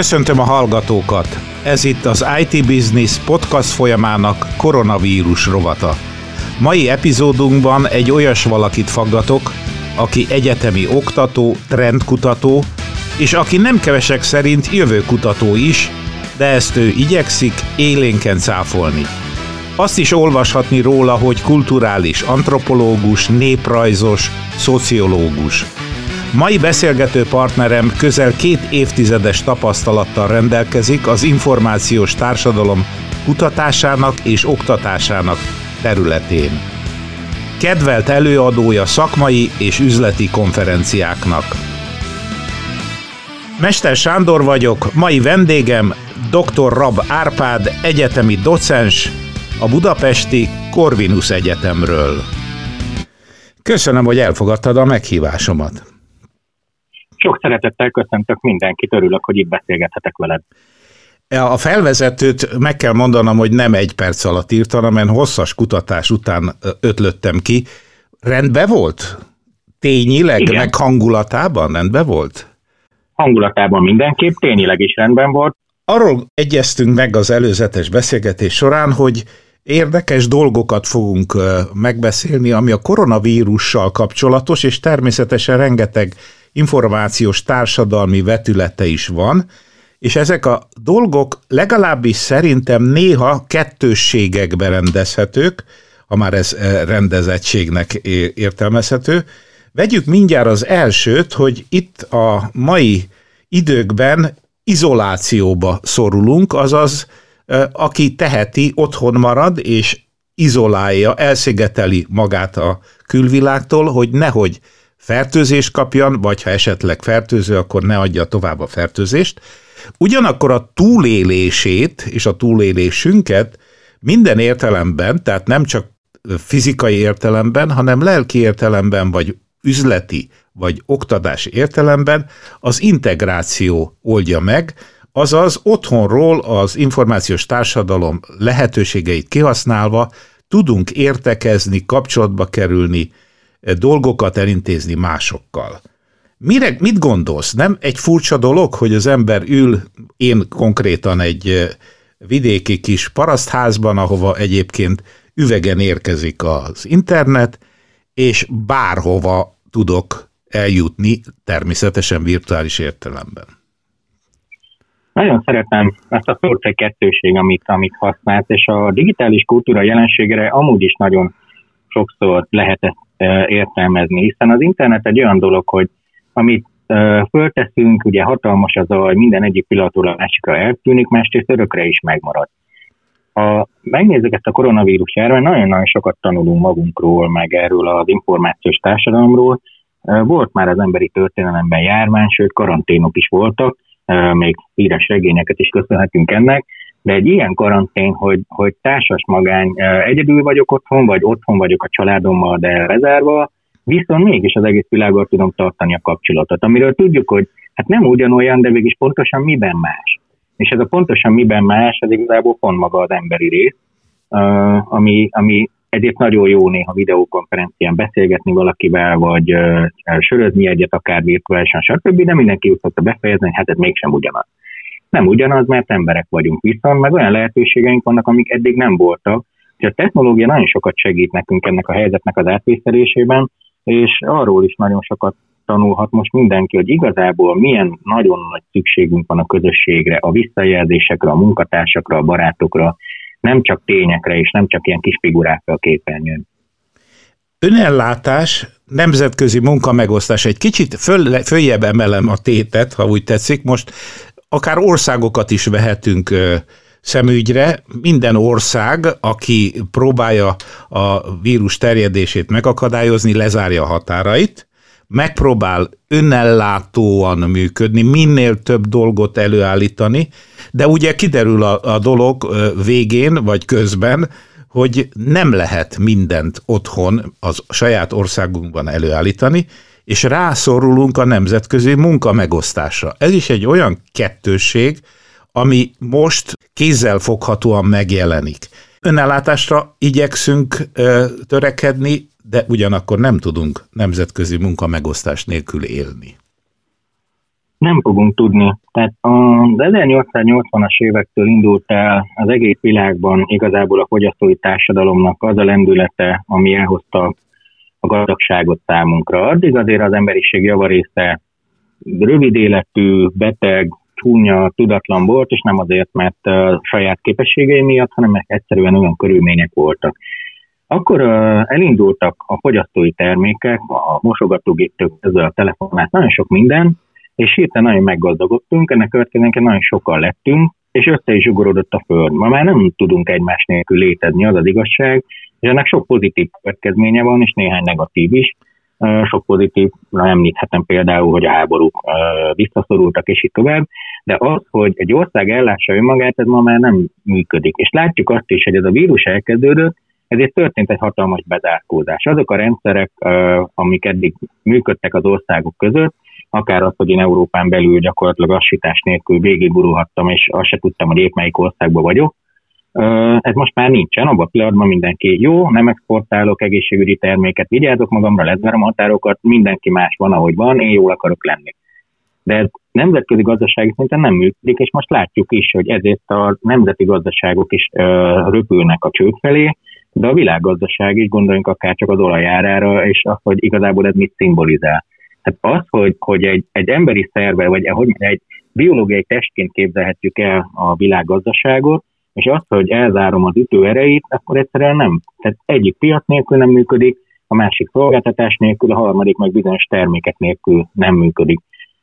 Köszöntöm a hallgatókat! Ez itt az IT Business podcast folyamának koronavírus rovata. Mai epizódunkban egy olyas valakit faggatok, aki egyetemi oktató, trendkutató, és aki nem kevesek szerint jövőkutató is, de ezt ő igyekszik élénken cáfolni. Azt is olvashatni róla, hogy kulturális antropológus, néprajzos, szociológus. Mai beszélgető partnerem közel két évtizedes tapasztalattal rendelkezik az információs társadalom kutatásának és oktatásának területén. Kedvelt előadója szakmai és üzleti konferenciáknak. Mester Sándor vagyok, mai vendégem dr. Rab Árpád, egyetemi docens, a budapesti Corvinus Egyetemről. Köszönöm, hogy elfogadtad a meghívásomat. Sok szeretettel köszöntök mindenkit, örülök, hogy itt beszélgethetek veled. A felvezetőt meg kell mondanom, hogy nem egy perc alatt írtam, hanem hosszas kutatás után ötlöttem ki. Rendben volt? Tényileg, Igen. meg hangulatában rendben volt? Hangulatában mindenképp, tényileg is rendben volt. Arról egyeztünk meg az előzetes beszélgetés során, hogy érdekes dolgokat fogunk megbeszélni, ami a koronavírussal kapcsolatos, és természetesen rengeteg információs társadalmi vetülete is van, és ezek a dolgok legalábbis szerintem néha kettősségekbe rendezhetők, ha már ez rendezettségnek értelmezhető. Vegyük mindjárt az elsőt, hogy itt a mai időkben izolációba szorulunk, azaz aki teheti, otthon marad, és izolálja, elszigeteli magát a külvilágtól, hogy nehogy fertőzést kapjan, vagy ha esetleg fertőző, akkor ne adja tovább a fertőzést. Ugyanakkor a túlélését és a túlélésünket minden értelemben, tehát nem csak fizikai értelemben, hanem lelki értelemben, vagy üzleti, vagy oktatási értelemben az integráció oldja meg, azaz otthonról az információs társadalom lehetőségeit kihasználva tudunk értekezni, kapcsolatba kerülni, dolgokat elintézni másokkal. Mire, mit gondolsz? Nem egy furcsa dolog, hogy az ember ül, én konkrétan egy vidéki kis parasztházban, ahova egyébként üvegen érkezik az internet, és bárhova tudok eljutni, természetesen virtuális értelemben. Nagyon szeretem ezt a egy kettőség, amit, amit használt, és a digitális kultúra jelenségre amúgy is nagyon sokszor lehetett értelmezni, hiszen az internet egy olyan dolog, hogy amit fölteszünk, ugye hatalmas az a, minden egyik pillanatról a másikra eltűnik, másrészt örökre is megmarad. Ha megnézzük ezt a koronavírus járvány, nagyon-nagyon sokat tanulunk magunkról, meg erről az információs társadalomról. Volt már az emberi történelemben járvány, sőt karanténok is voltak, még híres regényeket is köszönhetünk ennek, de egy ilyen karantén, hogy, hogy társas magány, egyedül vagyok otthon, vagy otthon vagyok a családommal, de rezerva, viszont mégis az egész világgal tudom tartani a kapcsolatot, amiről tudjuk, hogy hát nem ugyanolyan, de mégis pontosan miben más. És ez a pontosan miben más, ez igazából pont maga az emberi rész, ami, ami ezért nagyon jó néha videókonferencián beszélgetni valakivel, vagy sörözni egyet, akár virtuálisan, stb., de mindenki úgy szokta befejezni, hogy hát ez mégsem ugyanaz. Nem ugyanaz, mert emberek vagyunk viszont, meg olyan lehetőségeink vannak, amik eddig nem voltak. És a technológia nagyon sokat segít nekünk ennek a helyzetnek az átvészelésében, és arról is nagyon sokat tanulhat most mindenki, hogy igazából milyen nagyon nagy szükségünk van a közösségre, a visszajelzésekre, a munkatársakra, a barátokra, nem csak tényekre, és nem csak ilyen kis figurákra a képernyőn. Önellátás, nemzetközi munkamegosztás, egy kicsit föl, följebb emelem a tétet, ha úgy tetszik, most akár országokat is vehetünk szemügyre. Minden ország, aki próbálja a vírus terjedését megakadályozni, lezárja a határait, megpróbál önellátóan működni, minél több dolgot előállítani, de ugye kiderül a, a dolog végén vagy közben, hogy nem lehet mindent otthon az saját országunkban előállítani, és rászorulunk a nemzetközi munka megosztásra. Ez is egy olyan kettősség, ami most kézzel foghatóan megjelenik. Önellátásra igyekszünk ö, törekedni, de ugyanakkor nem tudunk nemzetközi munkamegosztás nélkül élni. Nem fogunk tudni. Tehát az 1880-as évektől indult el az egész világban igazából a fogyasztói társadalomnak az a lendülete, ami elhozta a gazdagságot számunkra. Addig azért az emberiség javarésze rövid életű, beteg, csúnya, tudatlan volt, és nem azért, mert a saját képességei miatt, hanem mert egyszerűen olyan körülmények voltak. Akkor elindultak a fogyasztói termékek, a mosogatógéptől ezzel a telefonát, nagyon sok minden, és hirtelen nagyon meggazdagodtunk, ennek következően nagyon sokan lettünk, és össze is zsugorodott a föld. Ma már nem tudunk egymás nélkül létezni, az az igazság, és ennek sok pozitív következménye van, és néhány negatív is. Sok pozitív, említhetem például, hogy a háborúk visszaszorultak, és így tovább, de az, hogy egy ország ellássa önmagát, ez ma már nem működik. És látjuk azt is, hogy ez a vírus elkezdődött, ezért történt egy hatalmas bezárkózás. Azok a rendszerek, amik eddig működtek az országok között, akár az, hogy én Európán belül gyakorlatilag assítás nélkül végigurulhattam, és azt se tudtam, hogy épp melyik országban vagyok, ez most már nincsen, abban a pillanatban mindenki jó, nem exportálok egészségügyi terméket, vigyázok magamra, lezárom a határokat, mindenki más van, ahogy van, én jól akarok lenni. De ez nemzetközi gazdasági szinten nem működik, és most látjuk is, hogy ezért a nemzeti gazdaságok is röpülnek a csőd felé, de a világgazdaság is, gondoljunk akár csak az olajárára, és az, hogy igazából ez mit szimbolizál. Tehát az, hogy, hogy egy, egy emberi szerve, vagy hogy egy biológiai testként képzelhetjük el a világgazdaságot, és azt, hogy elzárom az ütő erejét, akkor egyszerűen nem. Tehát egyik piac nélkül nem működik, a másik szolgáltatás nélkül, a harmadik meg bizonyos termékek nélkül nem működik.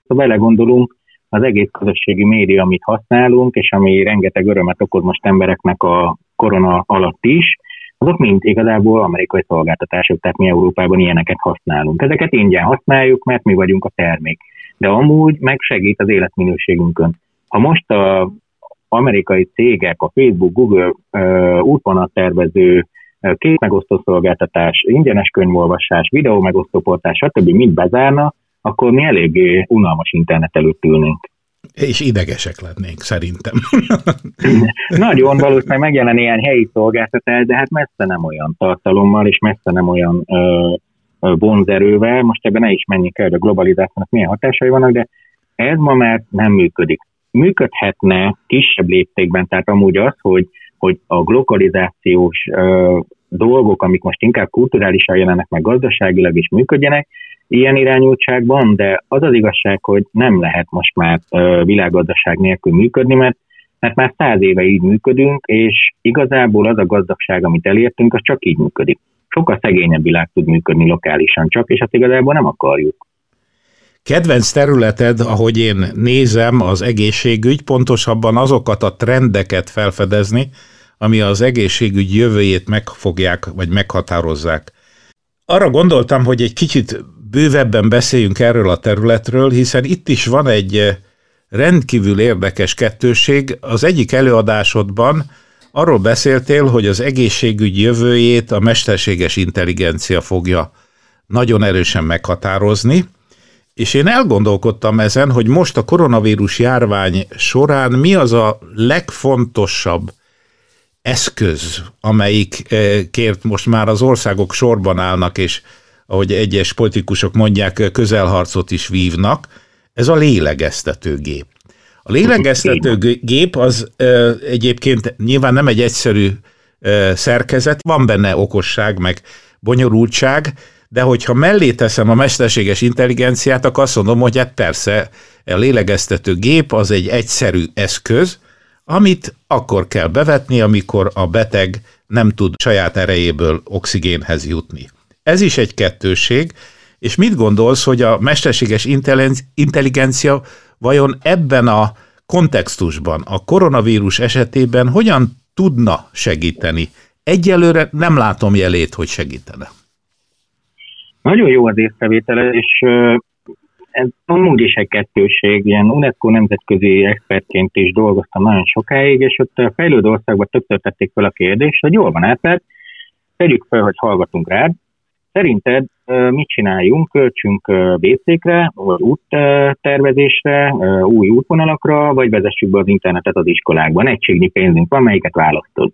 Ha belegondolunk, az egész közösségi média, amit használunk, és ami rengeteg örömet okoz most embereknek a korona alatt is, azok mind igazából amerikai szolgáltatások, tehát mi Európában ilyeneket használunk. Ezeket ingyen használjuk, mert mi vagyunk a termék. De amúgy meg segít az életminőségünkön. Ha most a amerikai cégek, a Facebook, Google útvonat tervező, képmegosztó szolgáltatás, ingyenes könyvolvasás, videó megosztó portás, stb. mind bezárna, akkor mi eléggé unalmas internet előtt ülnénk. És idegesek lennénk, szerintem. Nagyon valószínűleg megjelen néhány helyi szolgáltatás, de hát messze nem olyan tartalommal, és messze nem olyan ö, ö, vonzerővel. Most ebben ne is menjünk el, hogy a globalizációnak milyen hatásai vannak, de ez ma már nem működik működhetne kisebb léptékben, tehát amúgy az, hogy, hogy a globalizációs ö, dolgok, amik most inkább kulturálisan jelennek meg gazdaságilag is működjenek, ilyen irányultságban, de az az igazság, hogy nem lehet most már ö, világgazdaság nélkül működni, mert, mert már száz éve így működünk, és igazából az a gazdagság, amit elértünk, az csak így működik. Sokkal szegényebb világ tud működni lokálisan csak, és azt igazából nem akarjuk. Kedvenc területed, ahogy én nézem, az egészségügy, pontosabban azokat a trendeket felfedezni, ami az egészségügy jövőjét megfogják, vagy meghatározzák. Arra gondoltam, hogy egy kicsit bővebben beszéljünk erről a területről, hiszen itt is van egy rendkívül érdekes kettőség. Az egyik előadásodban arról beszéltél, hogy az egészségügy jövőjét a mesterséges intelligencia fogja nagyon erősen meghatározni, és én elgondolkodtam ezen, hogy most a koronavírus járvány során mi az a legfontosabb eszköz, amelyikért most már az országok sorban állnak, és ahogy egyes politikusok mondják, közelharcot is vívnak, ez a lélegeztetőgép. A lélegeztetőgép az egyébként nyilván nem egy egyszerű szerkezet, van benne okosság, meg bonyolultság, de hogyha mellé teszem a mesterséges intelligenciát, akkor azt mondom, hogy hát persze, a lélegeztető gép az egy egyszerű eszköz, amit akkor kell bevetni, amikor a beteg nem tud saját erejéből oxigénhez jutni. Ez is egy kettőség, és mit gondolsz, hogy a mesterséges intelligencia vajon ebben a kontextusban, a koronavírus esetében hogyan tudna segíteni? Egyelőre nem látom jelét, hogy segítene. Nagyon jó az észrevétele, és ez amúgy is egy kettőség, ilyen UNESCO nemzetközi expertként is dolgoztam nagyon sokáig, és ott a fejlődő országban többször tették fel a kérdést, hogy jól van át, tegyük fel, hogy hallgatunk rád, Szerinted mit csináljunk? Költsünk WC-kre, vagy úttervezésre, új útvonalakra, vagy vezessük be az internetet az iskolákban? Egységnyi pénzünk van, melyiket választod?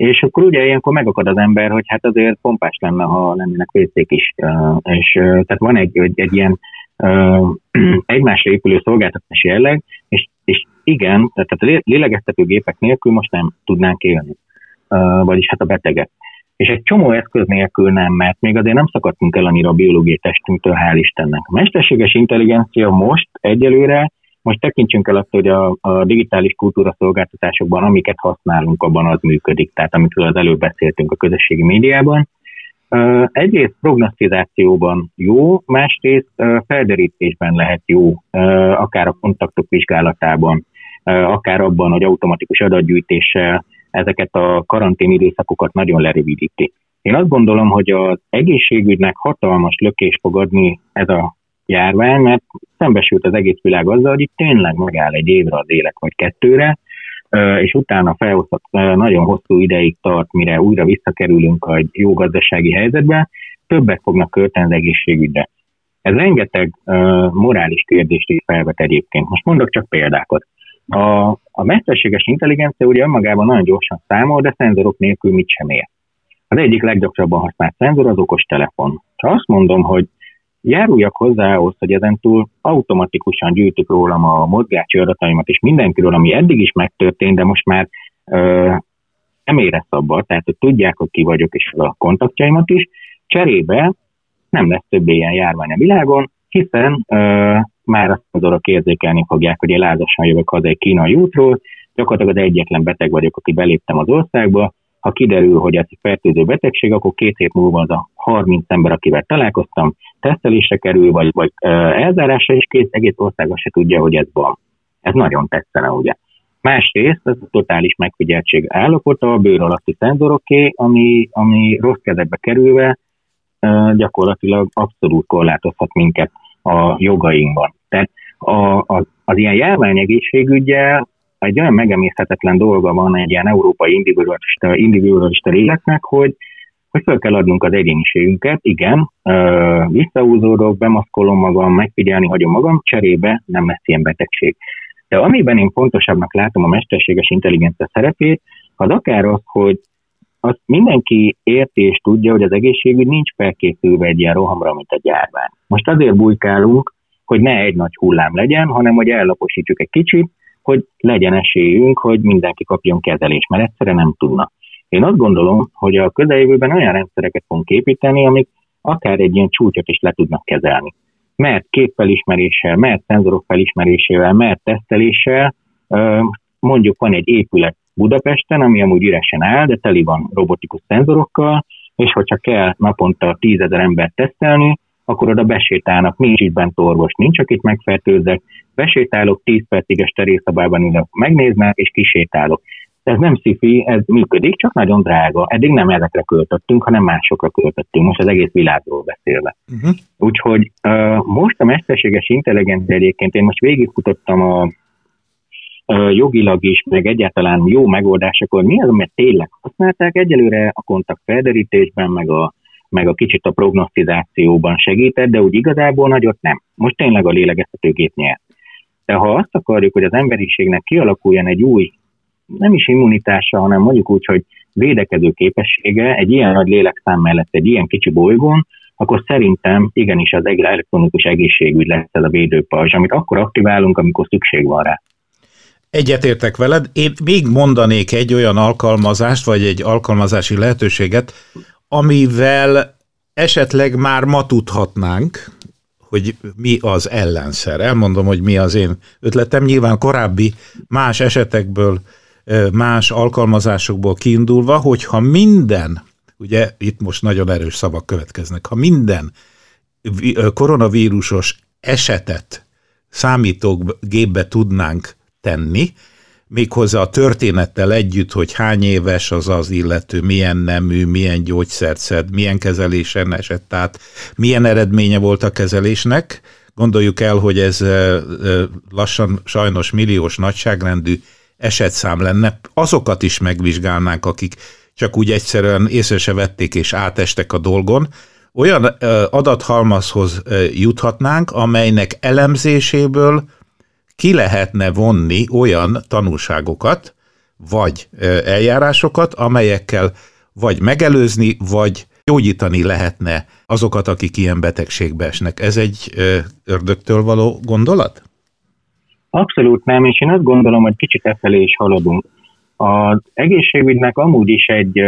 És akkor ugye ilyenkor megakad az ember, hogy hát azért pompás lenne, ha lennének vécék is. És tehát van egy, egy, egy ilyen egymásra épülő szolgáltatási jelleg, és, és igen, tehát a lélegeztető gépek nélkül most nem tudnánk élni, vagyis hát a betegek. És egy csomó eszköz nélkül nem, mert még azért nem szakadtunk el annyira a biológiai testünktől, hál' Istennek. A mesterséges intelligencia most egyelőre, most tekintsünk el azt, hogy a, a digitális kultúra szolgáltatásokban, amiket használunk, abban az működik, tehát amikről az előbb beszéltünk a közösségi médiában, Egyrészt prognosztizációban jó, másrészt felderítésben lehet jó, akár a kontaktok vizsgálatában, akár abban, hogy automatikus adatgyűjtéssel ezeket a karantén időszakokat nagyon lerövidíti. Én azt gondolom, hogy az egészségügynek hatalmas lökés fog adni ez a járvány, mert szembesült az egész világ azzal, hogy itt tényleg megáll egy évre az élet vagy kettőre, és utána felhozhat nagyon hosszú ideig tart, mire újra visszakerülünk a jó gazdasági helyzetbe, többet fognak költeni az egészségügyre. Ez rengeteg morális kérdést is felvet egyébként. Most mondok csak példákat. A, a mesterséges intelligencia ugye önmagában nagyon gyorsan számol, de szenzorok nélkül mit sem ér. Az egyik leggyakrabban használt szenzor az okos telefon. Ha azt mondom, hogy járuljak hozzá ahhoz, hogy ezentúl automatikusan gyűjtük rólam a mozgási adataimat, és mindenkiről, ami eddig is megtörtént, de most már ö, nem érez abba, tehát hogy tudják, hogy ki vagyok, és a kontaktjaimat is, cserébe nem lesz többé ilyen járvány a világon, hiszen ö, már azt azorok érzékelni fogják, hogy én lázasan jövök haza egy kínai útról, gyakorlatilag az egyetlen beteg vagyok, aki beléptem az országba, ha kiderül, hogy ez egy fertőző betegség, akkor két hét múlva az a 30 ember, akivel találkoztam, tesztelésre kerül, vagy, vagy elzárásra, és két egész országos se tudja, hogy ez van. Ez nagyon tetszene, ugye. Másrészt ez a totális megfigyeltség állapota a bőr alatti szenzoroké, ami, ami rossz kezekbe kerülve gyakorlatilag abszolút korlátozhat minket a jogainkban. Tehát a, a, az ilyen járványegészségügyel egy olyan megemészhetetlen dolga van egy ilyen európai individualista, individualista léleknek, hogy, hogy fel kell adnunk az egyéniségünket, igen, visszaúzódok, bemaszkolom magam, megfigyelni hagyom magam, cserébe nem lesz ilyen betegség. De amiben én fontosabbnak látom a mesterséges intelligencia szerepét, az akár az, hogy azt mindenki érti és tudja, hogy az egészségügy nincs felkészülve egy ilyen rohamra, mint a gyárvány. Most azért bujkálunk, hogy ne egy nagy hullám legyen, hanem hogy ellaposítsuk egy kicsit, hogy legyen esélyünk, hogy mindenki kapjon kezelést, mert egyszerűen nem tudna. Én azt gondolom, hogy a közeljövőben olyan rendszereket fogunk építeni, amik akár egy ilyen csúcsot is le tudnak kezelni. Mert képfelismeréssel, mert szenzorok felismerésével, mert teszteléssel, mondjuk van egy épület Budapesten, ami amúgy üresen áll, de teli van robotikus szenzorokkal, és hogyha kell naponta tízezer embert tesztelni, akkor oda besétálnak, nincs itt bent orvos, nincs, akit megfertőzzek, besétálok, 10 percig a sterészabában ülök, megnéznek, és kisétálok. Ez nem szifi, ez működik, csak nagyon drága. Eddig nem ezekre költöttünk, hanem másokra költöttünk, most az egész világról beszélve. Uh-huh. Úgyhogy uh, most a mesterséges intelligencia egyébként, én most végigfutottam a jogilag is, meg egyáltalán jó megoldásokon, mi az, amit tényleg használták. Egyelőre a kontakt felderítésben, meg a meg a kicsit a prognosztizációban segített, de úgy igazából nagyot nem. Most tényleg a lélegeztetőgép nyert. De ha azt akarjuk, hogy az emberiségnek kialakuljon egy új, nem is immunitása, hanem mondjuk úgy, hogy védekező képessége egy ilyen nagy lélekszám mellett egy ilyen kicsi bolygón, akkor szerintem igenis az elektronikus egészségügy lesz ez a védőpajzs, amit akkor aktiválunk, amikor szükség van rá. Egyetértek veled. Én még mondanék egy olyan alkalmazást, vagy egy alkalmazási lehetőséget, amivel esetleg már ma tudhatnánk, hogy mi az ellenszer. Elmondom, hogy mi az én ötletem. Nyilván korábbi más esetekből, más alkalmazásokból kiindulva, hogyha minden, ugye itt most nagyon erős szavak következnek, ha minden koronavírusos esetet számítógépbe tudnánk tenni, méghozzá a történettel együtt, hogy hány éves az az illető, milyen nemű, milyen gyógyszert szed, milyen kezelésen esett tehát milyen eredménye volt a kezelésnek. Gondoljuk el, hogy ez lassan sajnos milliós nagyságrendű esetszám lenne. Azokat is megvizsgálnánk, akik csak úgy egyszerűen észre se vették és átestek a dolgon. Olyan adathalmazhoz juthatnánk, amelynek elemzéséből ki lehetne vonni olyan tanulságokat, vagy eljárásokat, amelyekkel vagy megelőzni, vagy gyógyítani lehetne azokat, akik ilyen betegségbe esnek. Ez egy ördögtől való gondolat? Abszolút nem, és én azt gondolom, hogy kicsit e felé is haladunk. Az egészségügynek amúgy is egy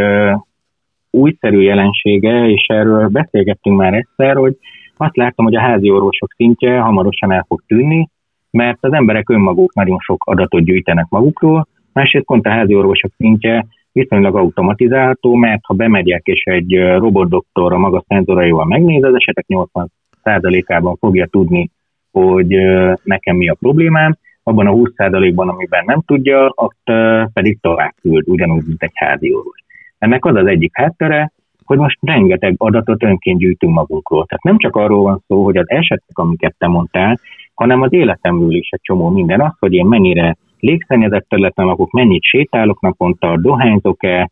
újszerű jelensége, és erről beszélgettünk már egyszer, hogy azt látom, hogy a házi orvosok szintje hamarosan el fog tűnni, mert az emberek önmaguk nagyon sok adatot gyűjtenek magukról, másrészt pont a házi orvosok szintje viszonylag automatizálható, mert ha bemegyek és egy robotdoktor a maga szenzoraival megnéz, az esetek 80%-ában fogja tudni, hogy nekem mi a problémám, abban a 20%-ban, amiben nem tudja, ott pedig tovább küld, ugyanúgy, mint egy házi orvos. Ennek az az egyik háttere, hogy most rengeteg adatot önként gyűjtünk magunkról. Tehát nem csak arról van szó, hogy az esetek, amiket te mondtál, hanem az életemről is egy csomó minden. Az, hogy én mennyire légszennyezett területen lakok, mennyit sétálok naponta, dohányzok-e,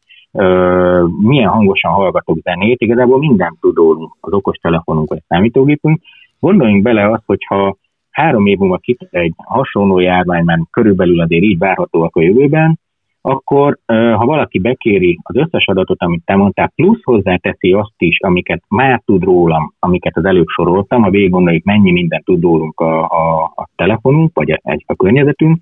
milyen hangosan hallgatok zenét, igazából mindent tudunk az okostelefonunk vagy számítógépünk. Gondoljunk bele azt, hogyha három év múlva kitér egy hasonló járvány, mert körülbelül azért így várhatóak a jövőben, akkor ha valaki bekéri az összes adatot, amit te mondtál, plusz hozzáteszi azt is, amiket már tud rólam, amiket az előbb soroltam, ha végig gondoljuk, mennyi mindent tud rólunk a, a, a telefonunk, vagy a, a környezetünk,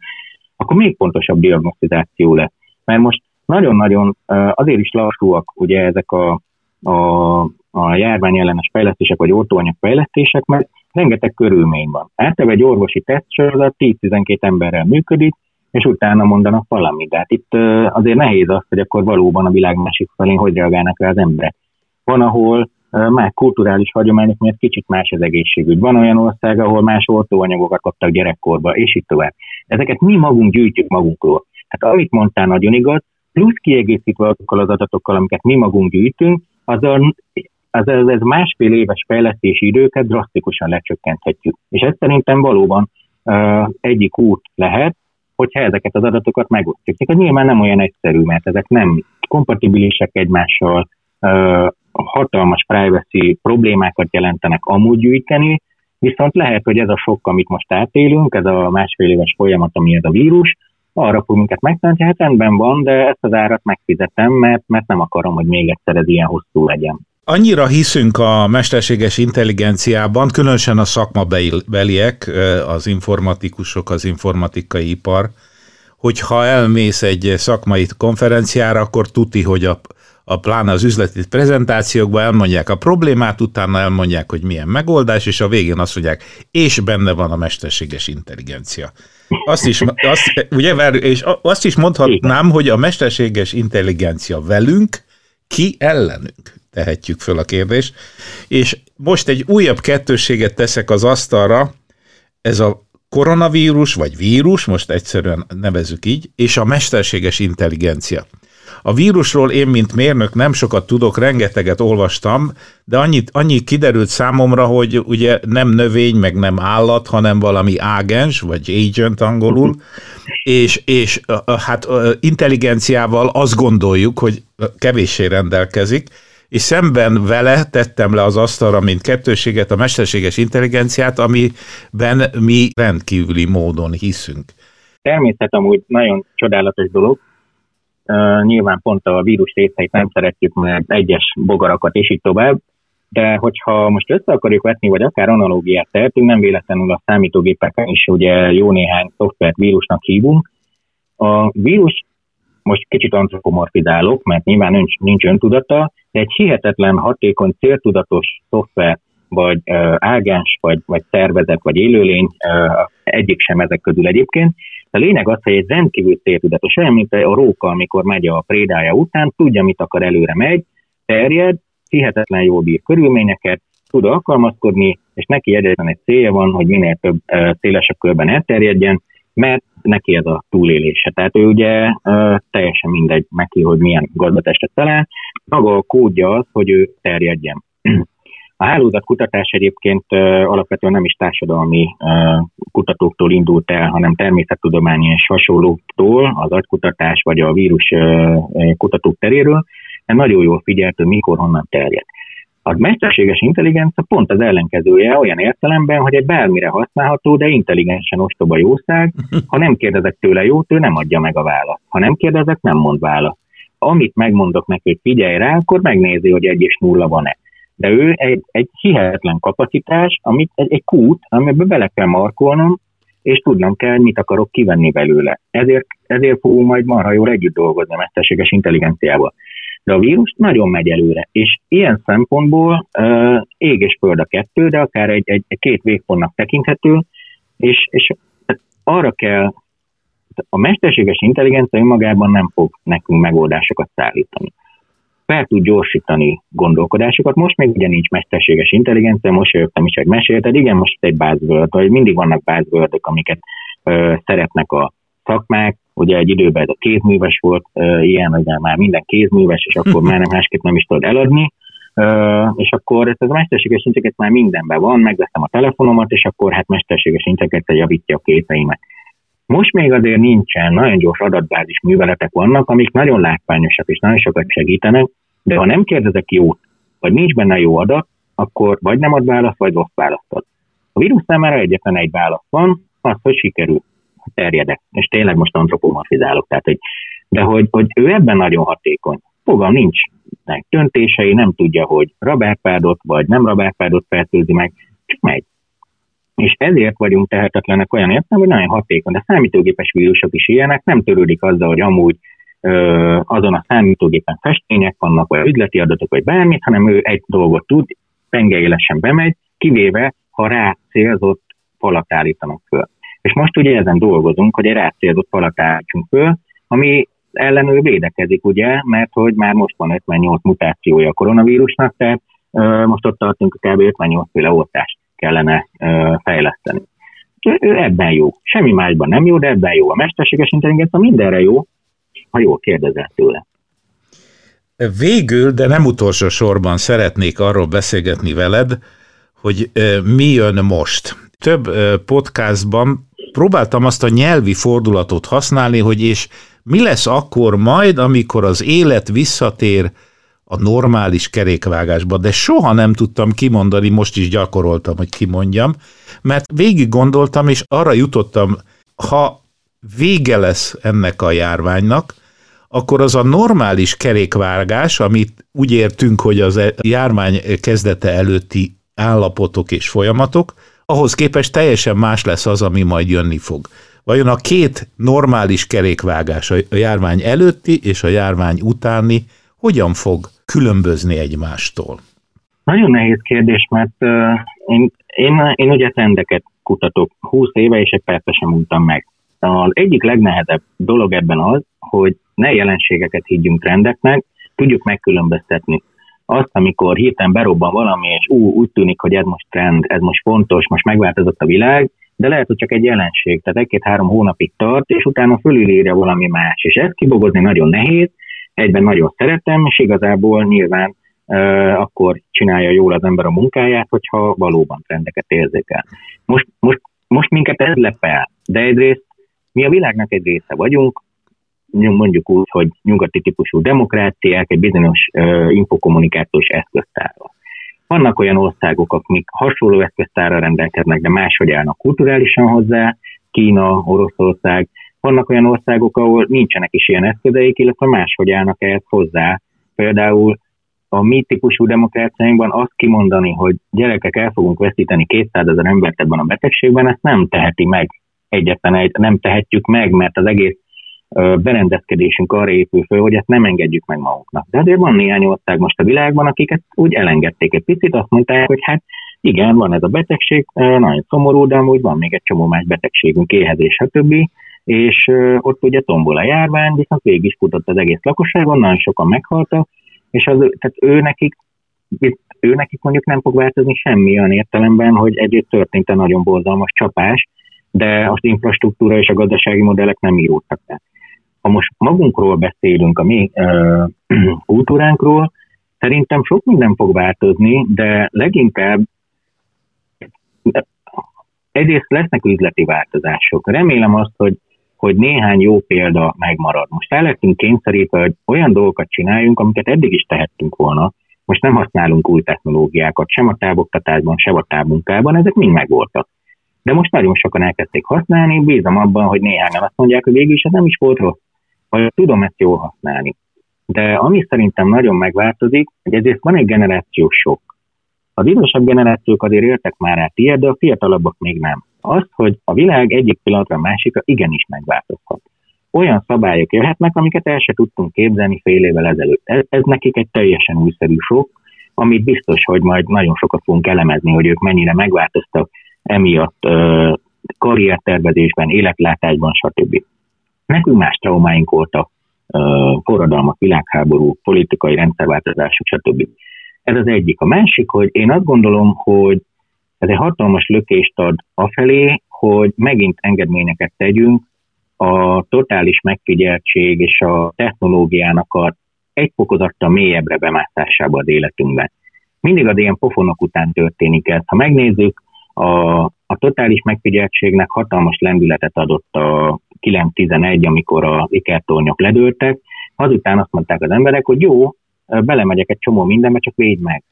akkor még pontosabb diagnosztizáció lesz. Mert most nagyon-nagyon azért is lassúak ugye ezek a, a, a járvány ellenes fejlesztések, vagy oltóanyag fejlesztések, mert rengeteg körülmény van. Általában egy orvosi tesztsorozat 10-12 emberrel működik, és utána mondanak valamit. De hát itt azért nehéz az, hogy akkor valóban a világ másik felén hogy reagálnak rá az emberek. Van, ahol már kulturális hagyományok miatt kicsit más az egészségügy. Van olyan ország, ahol más oltóanyagokat kaptak gyerekkorba, és így tovább. Ezeket mi magunk gyűjtjük magunkról. Hát amit mondtál nagyon igaz, plusz kiegészítve azokkal az adatokkal, amiket mi magunk gyűjtünk, az az, az, az másfél éves fejlesztési időket drasztikusan lecsökkenthetjük. És ez szerintem valóban uh, egyik út lehet, hogyha ezeket az adatokat megosztjuk. Ez nyilván nem olyan egyszerű, mert ezek nem kompatibilisek egymással, uh, hatalmas privacy problémákat jelentenek amúgy gyűjteni, viszont lehet, hogy ez a sok, amit most átélünk, ez a másfél éves folyamat, ami ez a vírus, arra fog minket megtenni, hát rendben van, de ezt az árat megfizetem, mert, mert nem akarom, hogy még egyszer ez ilyen hosszú legyen. Annyira hiszünk a mesterséges intelligenciában, különösen a szakmabeliek, az informatikusok, az informatikai ipar, hogyha elmész egy szakmai konferenciára, akkor tuti, hogy a, a pláne az üzleti prezentációkban elmondják a problémát, utána elmondják, hogy milyen megoldás, és a végén azt mondják, és benne van a mesterséges intelligencia. Azt is, azt, ugye, és azt is mondhatnám, hogy a mesterséges intelligencia velünk, ki ellenünk tehetjük föl a kérdést. És most egy újabb kettőséget teszek az asztalra, ez a koronavírus, vagy vírus, most egyszerűen nevezük így, és a mesterséges intelligencia. A vírusról én, mint mérnök nem sokat tudok, rengeteget olvastam, de annyit, annyi kiderült számomra, hogy ugye nem növény, meg nem állat, hanem valami ágens, vagy agent angolul, és, és hát intelligenciával azt gondoljuk, hogy kevéssé rendelkezik, és szemben vele tettem le az asztalra, mint kettőséget, a mesterséges intelligenciát, amiben mi rendkívüli módon hiszünk. Természet amúgy nagyon csodálatos dolog, Uh, nyilván pont a vírus részeit nem szeretjük, mert egyes bogarakat és így tovább, de hogyha most össze akarjuk vetni, vagy akár analógiát tehetünk, nem véletlenül a számítógépeken is ugye jó néhány szoftvert vírusnak hívunk. A vírus most kicsit antropomorfizálok, mert nyilván nincs, nincs öntudata, de egy hihetetlen hatékony, céltudatos szoftver, vagy uh, ágens, vagy, vagy szervezet, vagy élőlény, uh, egyik sem ezek közül egyébként, a lényeg az, hogy egy rendkívül céltudatos, olyan, mint a róka, amikor megy a prédája után, tudja, mit akar előre megy, terjed, hihetetlen jól bír körülményeket, tud alkalmazkodni, és neki egyetlen egy célja van, hogy minél több szélesebb körben elterjedjen, mert neki ez a túlélése. Tehát ő ugye teljesen mindegy neki, hogy milyen gazdatestet talál. Maga a kódja az, hogy ő terjedjen. A hálózatkutatás egyébként alapvetően nem is társadalmi kutatóktól indult el, hanem természettudományi és hasonlóktól, az agykutatás vagy a vírus kutatók teréről, mert nagyon jól figyelt, hogy mikor, honnan terjed. A mesterséges intelligencia pont az ellenkezője olyan értelemben, hogy egy bármire használható, de intelligensen ostoba jószág. Ha nem kérdezek tőle jót, ő nem adja meg a választ. Ha nem kérdezek, nem mond választ. Amit megmondok neki, hogy figyelj rá, akkor megnézi, hogy egy és nulla van-e. De ő egy, egy hihetetlen kapacitás, amit, egy, egy kút, amiben bele kell markolnom, és tudnom kell, mit akarok kivenni belőle. Ezért, ezért fogunk majd marha jól együtt dolgozni a mesterséges intelligenciával. De a vírus nagyon megy előre, és ilyen szempontból uh, ég és föld a kettő, de akár egy, egy, egy két végpontnak tekinthető, és, és arra kell, a mesterséges intelligencia önmagában nem fog nekünk megoldásokat szállítani. Fel tud gyorsítani gondolkodásokat. Most még ugye nincs mesterséges intelligencia, most jöttem is, hogy mesélted, igen, most egy buzzword, vagy mindig vannak buzzwordok, amiket ö, szeretnek a szakmák, ugye egy időben ez a kézműves volt, ilyen, hogy már minden kézműves, és akkor már nem másképp nem is tudod eladni, és akkor ez a mesterséges inteket már mindenben van, megveszem a telefonomat, és akkor hát mesterséges inteket javítja a képeimet. Most még azért nincsen, nagyon gyors adatbázis műveletek vannak, amik nagyon látványosak és nagyon sokat segítenek, de ha nem kérdezek jót, vagy nincs benne jó adat, akkor vagy nem ad választ, vagy rossz választ ad. A vírus számára egyetlen egy válasz van, az, hogy sikerül terjedek, és tényleg most antropomorfizálok, tehát, hogy, de hogy, hogy ő ebben nagyon hatékony. Fogalm nincs meg döntései, nem tudja, hogy rabárpádot vagy nem rabárpádot fertőzi meg, csak megy. És ezért vagyunk tehetetlenek olyan értem, hogy nagyon hatékony. De számítógépes vírusok is ilyenek, nem törődik azzal, hogy amúgy ö, azon a számítógépen festmények vannak, vagy üzleti adatok, vagy bármit, hanem ő egy dolgot tud, pengeélesen bemegy, kivéve, ha rá célzott falat állítanak föl. És most ugye ezen dolgozunk, hogy egy rácélzott falat állítsunk föl, ami ellenő védekezik, ugye, mert hogy már most van 58 mutációja a koronavírusnak, tehát ö, most ott tartunk, hogy kb. 58 féle oltást kellene ö, fejleszteni. Ő ebben jó. Semmi másban nem jó, de ebben jó. A mesterséges intelligencia mindenre jó, ha jól kérdezel tőle. Végül, de nem utolsó sorban szeretnék arról beszélgetni veled, hogy mi jön most. Több podcastban próbáltam azt a nyelvi fordulatot használni, hogy és mi lesz akkor majd, amikor az élet visszatér a normális kerékvágásba, de soha nem tudtam kimondani, most is gyakoroltam, hogy kimondjam, mert végig gondoltam, és arra jutottam, ha vége lesz ennek a járványnak, akkor az a normális kerékvágás, amit úgy értünk, hogy az e- járvány kezdete előtti állapotok és folyamatok, ahhoz képest teljesen más lesz az, ami majd jönni fog. Vajon a két normális kerékvágás, a járvány előtti és a járvány utáni hogyan fog különbözni egymástól? Nagyon nehéz kérdés, mert én, én, én ugye trendeket kutatok 20 éve, és egy percet sem mondtam meg. Az egyik legnehezebb dolog ebben az, hogy ne jelenségeket higgyünk trendeknek, tudjuk megkülönböztetni azt, amikor hirtelen berobban valami, és ú, úgy tűnik, hogy ez most trend, ez most fontos, most megváltozott a világ, de lehet, hogy csak egy jelenség, tehát egy-két-három hónapig tart, és utána fölülírja valami más. És ezt kibogozni nagyon nehéz, egyben nagyon szeretem, és igazából nyilván akkor csinálja jól az ember a munkáját, hogyha valóban trendeket érzékel. Most, most, most minket ez lepel, de egyrészt mi a világnak egy része vagyunk, mondjuk úgy, hogy nyugati típusú demokráciák egy bizonyos infokommunikációs eszköztárral. Vannak olyan országok, akik hasonló eszköztárral rendelkeznek, de máshogy állnak kulturálisan hozzá, Kína, Oroszország. Vannak olyan országok, ahol nincsenek is ilyen eszközeik, illetve máshogy állnak ehhez hozzá. Például a mi típusú demokráciáinkban azt kimondani, hogy gyerekek el fogunk veszíteni 200 ezer embert ebben a betegségben, ezt nem teheti meg egyetlen egy, nem tehetjük meg, mert az egész berendezkedésünk arra épül föl, hogy ezt nem engedjük meg magunknak. De azért van néhány ország most a világban, akiket úgy elengedték egy picit, azt mondták, hogy hát igen, van ez a betegség, nagyon szomorú, de amúgy van még egy csomó más betegségünk, éhezés, stb. És ott ugye tombol a járvány, viszont végig is futott az egész lakosságon, nagyon sokan meghaltak, és az, tehát ő nekik, ő nekik mondjuk nem fog változni semmi olyan értelemben, hogy együtt történt egy nagyon borzalmas csapás, de az infrastruktúra és a gazdasági modellek nem íródtak le. Ha most magunkról beszélünk, a mi uh, kultúránkról, szerintem sok minden fog változni, de leginkább egyrészt lesznek üzleti változások. Remélem azt, hogy, hogy néhány jó példa megmarad. Most el lettünk kényszerítve, hogy olyan dolgokat csináljunk, amiket eddig is tehettünk volna, most nem használunk új technológiákat, sem a távoktatásban, sem a távmunkában, ezek mind megvoltak. De most nagyon sokan elkezdték használni, bízom abban, hogy néhányan azt mondják, hogy végül is ez nem is volt rossz, vagy tudom ezt jól használni. De ami szerintem nagyon megváltozik, hogy ezért van egy generációs sok. Az idősebb generációk azért éltek már át ilyet, de a fiatalabbak még nem. Az, hogy a világ egyik pillanatra a másikra igenis megváltozhat. Olyan szabályok jöhetnek, amiket el se tudtunk képzelni fél évvel ezelőtt. Ez, ez nekik egy teljesen újszerű sok, amit biztos, hogy majd nagyon sokat fogunk elemezni, hogy ők mennyire megváltoztak emiatt karriertervezésben, életlátásban, stb. Nekünk más traumáink voltak, forradalmak, világháború, politikai rendszerváltozások, stb. Ez az egyik. A másik, hogy én azt gondolom, hogy ez egy hatalmas lökést ad afelé, hogy megint engedményeket tegyünk a totális megfigyeltség és a technológiának a egy fokozattal mélyebbre bemászásába az életünkben. Mindig az ilyen pofonok után történik ez. Ha megnézzük, a, a totális megfigyeltségnek hatalmas lendületet adott a 9-11, amikor a ikertornyok ledőltek. Azután azt mondták az emberek, hogy jó, belemegyek egy csomó mindenbe, csak védj meg.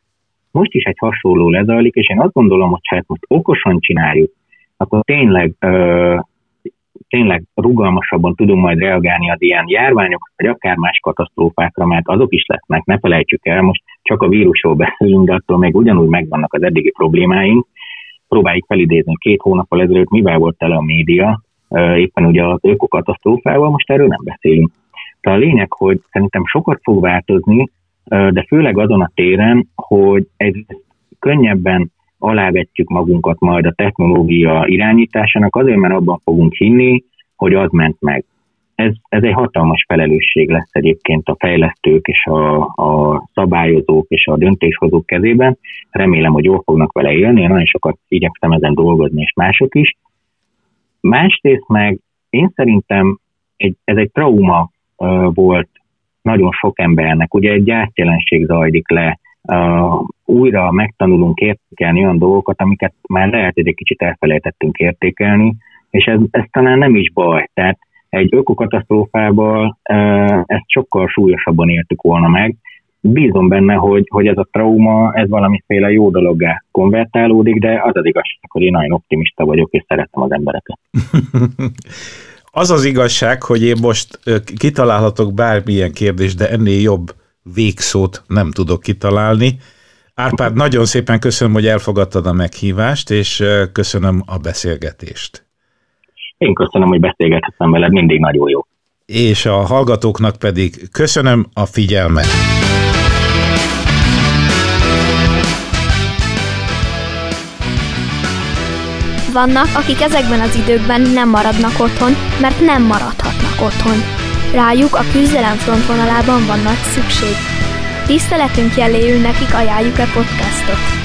Most is egy hasonló lezajlik, és én azt gondolom, hogy ha ezt most okosan csináljuk, akkor tényleg, tényleg rugalmasabban tudunk majd reagálni az ilyen járványok, vagy akár más katasztrófákra, mert azok is lesznek, ne felejtsük el, most csak a vírusról beszélünk, de attól még ugyanúgy megvannak az eddigi problémáink. Próbáljuk felidézni, két hónappal ezelőtt mivel volt tele a média, éppen ugye az ökokatasztrófával, most erről nem beszélünk. Tehát a lényeg, hogy szerintem sokat fog változni, de főleg azon a téren, hogy egy könnyebben alávetjük magunkat majd a technológia irányításának, azért, mert abban fogunk hinni, hogy az ment meg. Ez, ez egy hatalmas felelősség lesz egyébként a fejlesztők és a, a szabályozók és a döntéshozók kezében. Remélem, hogy jól fognak vele élni, én nagyon sokat igyekszem ezen dolgozni, és mások is. Másrészt meg én szerintem egy, ez egy trauma uh, volt nagyon sok embernek. Ugye egy gyászjelenség zajlik le, uh, újra megtanulunk értékelni olyan dolgokat, amiket már lehet, hogy egy kicsit elfelejtettünk értékelni, és ez, ez talán nem is baj. Tehát egy ökokatasztrófával uh, ezt sokkal súlyosabban értük volna meg. Bízom benne, hogy, hogy ez a trauma, ez valamiféle jó dologgá konvertálódik, de az az igazság, hogy én nagyon optimista vagyok, és szeretem az embereket. Az az igazság, hogy én most kitalálhatok bármilyen kérdést, de ennél jobb végszót nem tudok kitalálni. Árpád, nagyon szépen köszönöm, hogy elfogadtad a meghívást, és köszönöm a beszélgetést. Én köszönöm, hogy beszélgethettem veled, mindig nagyon jó. És a hallgatóknak pedig köszönöm a figyelmet. Vannak, akik ezekben az időkben nem maradnak otthon, mert nem maradhatnak otthon. Rájuk a küzdelem frontvonalában van nagy szükség. Tiszteletünk jeléül nekik ajánljuk a podcastot.